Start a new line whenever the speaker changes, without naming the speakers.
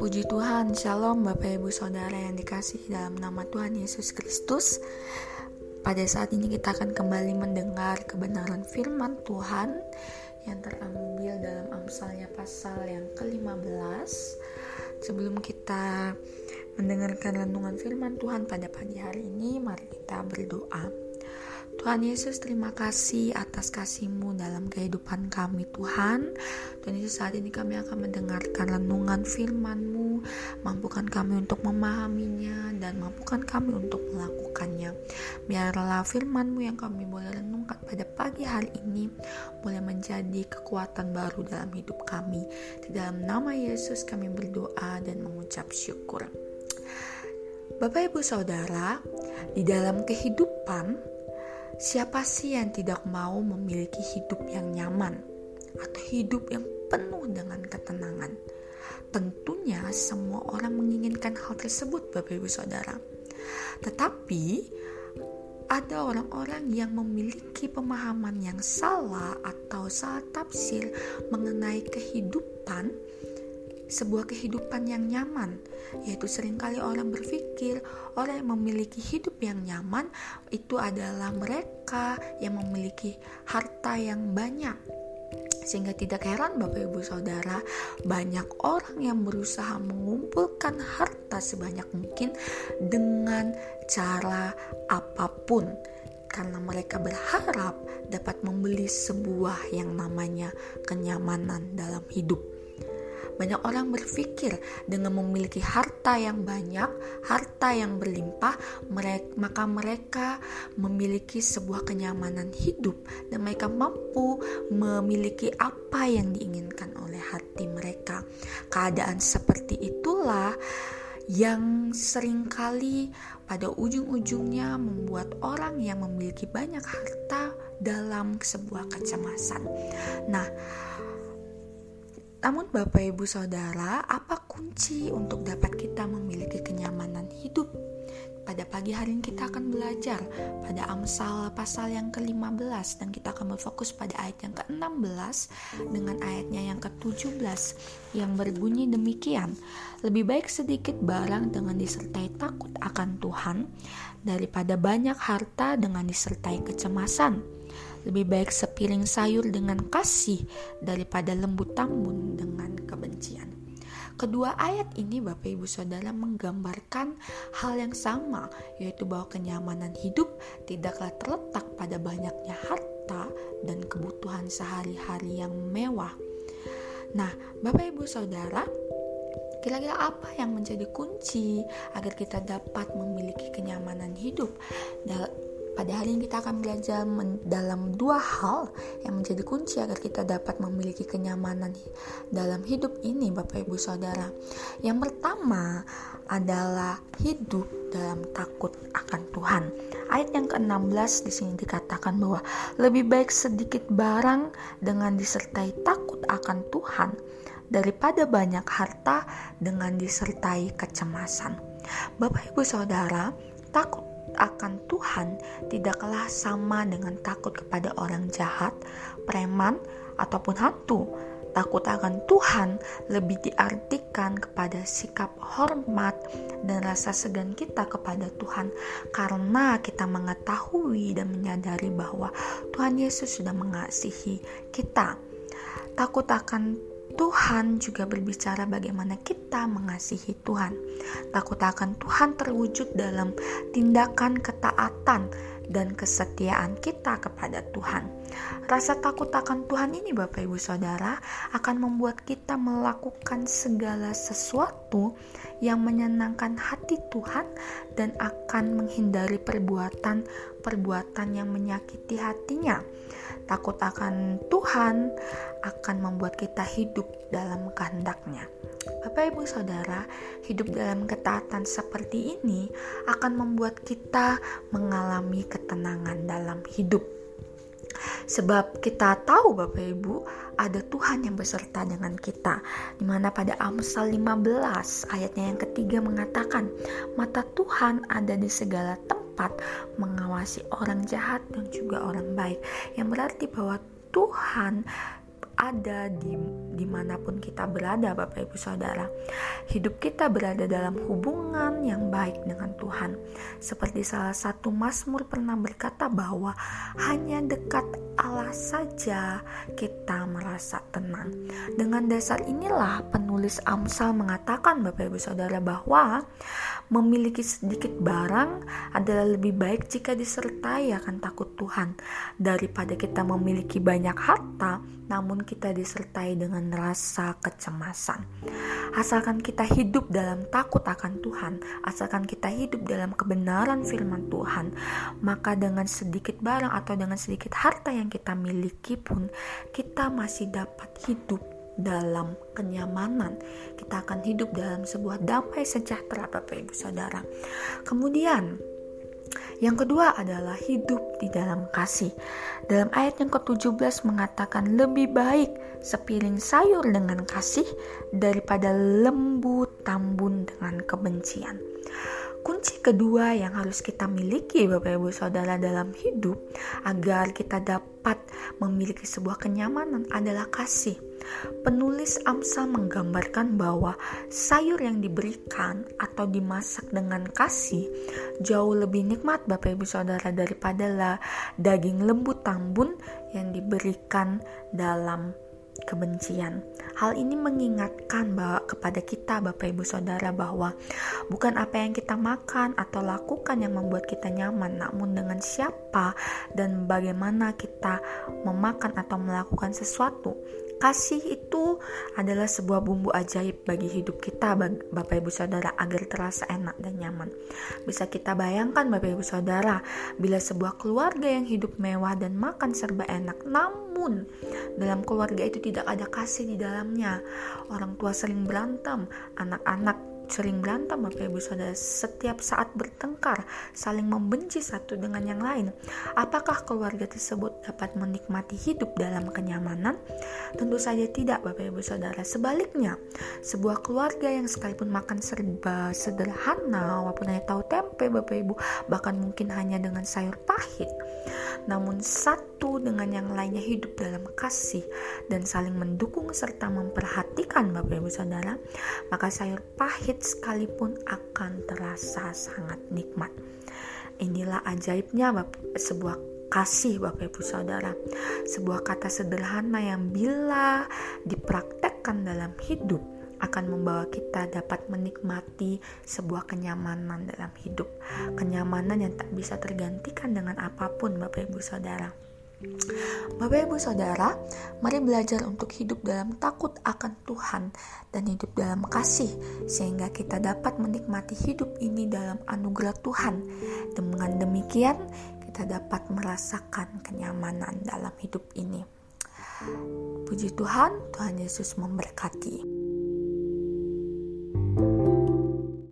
Puji Tuhan, Shalom Bapak Ibu Saudara yang dikasih dalam nama Tuhan Yesus Kristus. Pada saat ini kita akan kembali mendengar kebenaran firman Tuhan Yang terambil dalam Amsalnya pasal yang ke-15 Sebelum kita mendengarkan renungan firman Tuhan pada pagi hari ini Mari kita berdoa Tuhan Yesus terima kasih atas kasih-Mu dalam kehidupan kami Tuhan. Dan Yesus saat ini kami akan mendengarkan renungan firman-Mu. Mampukan kami untuk memahaminya dan mampukan kami untuk melakukannya. Biarlah firman-Mu yang kami boleh renungkan pada pagi hari ini Boleh menjadi kekuatan baru dalam hidup kami. Di dalam nama Yesus kami berdoa dan mengucap syukur. Bapak Ibu Saudara, di dalam kehidupan Siapa sih yang tidak mau memiliki hidup yang nyaman atau hidup yang penuh dengan ketenangan? Tentunya semua orang menginginkan hal tersebut, Bapak Ibu Saudara. Tetapi ada orang-orang yang memiliki pemahaman yang salah atau salah tafsir mengenai kehidupan sebuah kehidupan yang nyaman, yaitu sering kali orang berpikir orang yang memiliki hidup yang nyaman itu adalah mereka yang memiliki harta yang banyak. Sehingga tidak heran Bapak Ibu Saudara, banyak orang yang berusaha mengumpulkan harta sebanyak mungkin dengan cara apa pun karena mereka berharap dapat membeli sebuah yang namanya kenyamanan dalam hidup. Banyak orang berpikir dengan memiliki harta yang banyak, harta yang berlimpah, mereka, maka mereka memiliki sebuah kenyamanan hidup dan mereka mampu memiliki apa yang diinginkan oleh hati mereka. Keadaan seperti itulah yang sering kali pada ujung-ujungnya membuat orang yang memiliki banyak harta dalam sebuah kecemasan. Nah, namun Bapak Ibu Saudara, apa kunci untuk dapat kita memiliki kenyamanan hidup? Pada pagi hari ini kita akan belajar pada Amsal pasal yang ke-15 dan kita akan berfokus pada ayat yang ke-16 dengan ayatnya yang ke-17 yang berbunyi demikian. Lebih baik sedikit barang dengan disertai takut akan Tuhan daripada banyak harta dengan disertai kecemasan lebih baik sepiring sayur dengan kasih daripada lembu tambun dengan kebencian. Kedua ayat ini Bapak Ibu Saudara menggambarkan hal yang sama yaitu bahwa kenyamanan hidup tidaklah terletak pada banyaknya harta dan kebutuhan sehari-hari yang mewah. Nah, Bapak Ibu Saudara, Kira-kira apa yang menjadi kunci agar kita dapat memiliki kenyamanan hidup? Pada hari ini kita akan belajar dalam dua hal yang menjadi kunci agar kita dapat memiliki kenyamanan dalam hidup ini Bapak Ibu Saudara. Yang pertama adalah hidup dalam takut akan Tuhan. Ayat yang ke-16 di sini dikatakan bahwa lebih baik sedikit barang dengan disertai takut akan Tuhan daripada banyak harta dengan disertai kecemasan. Bapak Ibu Saudara, takut akan Tuhan tidaklah sama dengan takut kepada orang jahat, preman, ataupun hantu. Takut akan Tuhan lebih diartikan kepada sikap hormat dan rasa segan kita kepada Tuhan karena kita mengetahui dan menyadari bahwa Tuhan Yesus sudah mengasihi kita. Takut akan Tuhan juga berbicara bagaimana kita mengasihi Tuhan. Takut akan Tuhan terwujud dalam tindakan ketaatan dan kesetiaan kita kepada Tuhan. Rasa takut akan Tuhan ini, Bapak Ibu Saudara, akan membuat kita melakukan segala sesuatu yang menyenangkan hati Tuhan dan akan menghindari perbuatan-perbuatan yang menyakiti hatinya. Takut akan Tuhan akan membuat kita hidup dalam kehendaknya. Bapak Ibu Saudara, hidup dalam ketaatan seperti ini akan membuat kita mengalami ketenangan dalam hidup. Sebab kita tahu Bapak Ibu ada Tuhan yang beserta dengan kita Di mana pada Amsal 15 ayatnya yang ketiga mengatakan Mata Tuhan ada di segala tempat mengawasi orang jahat dan juga orang baik Yang berarti bahwa Tuhan ada di di mana pun kita berada Bapak Ibu Saudara. Hidup kita berada dalam hubungan yang baik dengan Tuhan. Seperti salah satu Mazmur pernah berkata bahwa hanya dekat Allah saja kita merasa tenang. Dengan dasar inilah penulis Amsal mengatakan Bapak Ibu Saudara bahwa memiliki sedikit barang adalah lebih baik jika disertai akan takut Tuhan daripada kita memiliki banyak harta namun kita disertai dengan rasa kecemasan. Asalkan kita hidup dalam takut akan Tuhan, asalkan kita hidup dalam kebenaran firman Tuhan, maka dengan sedikit barang atau dengan sedikit harta yang kita miliki pun kita masih dapat hidup dalam kenyamanan. Kita akan hidup dalam sebuah damai sejahtera Bapak Ibu Saudara. Kemudian yang kedua adalah hidup di dalam kasih. Dalam ayat yang ke-17 mengatakan lebih baik sepiring sayur dengan kasih daripada lembu tambun dengan kebencian. Kunci kedua yang harus kita miliki Bapak Ibu Saudara dalam hidup agar kita dapat memiliki sebuah kenyamanan adalah kasih. Penulis Amsal menggambarkan bahwa sayur yang diberikan atau dimasak dengan kasih jauh lebih nikmat Bapak Ibu Saudara daripada daging lembu tambun yang diberikan dalam kebencian. Hal ini mengingatkan bahwa kepada kita Bapak Ibu Saudara bahwa bukan apa yang kita makan atau lakukan yang membuat kita nyaman, namun dengan siapa dan bagaimana kita memakan atau melakukan sesuatu Kasih itu adalah sebuah bumbu ajaib bagi hidup kita, Bapak Ibu Saudara, agar terasa enak dan nyaman. Bisa kita bayangkan, Bapak Ibu Saudara, bila sebuah keluarga yang hidup mewah dan makan serba enak, namun dalam keluarga itu tidak ada kasih di dalamnya. Orang tua sering berantem, anak-anak sering berantem Bapak Ibu Saudara. Setiap saat bertengkar saling membenci satu dengan yang lain. Apakah keluarga tersebut dapat menikmati hidup dalam kenyamanan? Tentu saja tidak Bapak Ibu Saudara. Sebaliknya sebuah keluarga yang sekalipun makan serba sederhana walaupun hanya tahu tempe Bapak Ibu bahkan mungkin hanya dengan sayur pahit namun satu dengan yang lainnya hidup dalam kasih dan saling mendukung serta memperhatikan Bapak Ibu Saudara maka sayur pahit sekalipun akan terasa sangat nikmat. Inilah ajaibnya sebuah kasih Bapak Ibu Saudara. Sebuah kata sederhana yang bila dipraktekkan dalam hidup akan membawa kita dapat menikmati sebuah kenyamanan dalam hidup. Kenyamanan yang tak bisa tergantikan dengan apa pun Bapak Ibu Saudara. Bapak Ibu Saudara, mari belajar untuk hidup dalam takut akan Tuhan dan hidup dalam kasih sehingga kita dapat menikmati hidup ini dalam anugerah Tuhan. Dengan demikian, kita dapat merasakan kenyamanan dalam hidup ini. Puji Tuhan, Tuhan Yesus memberkati.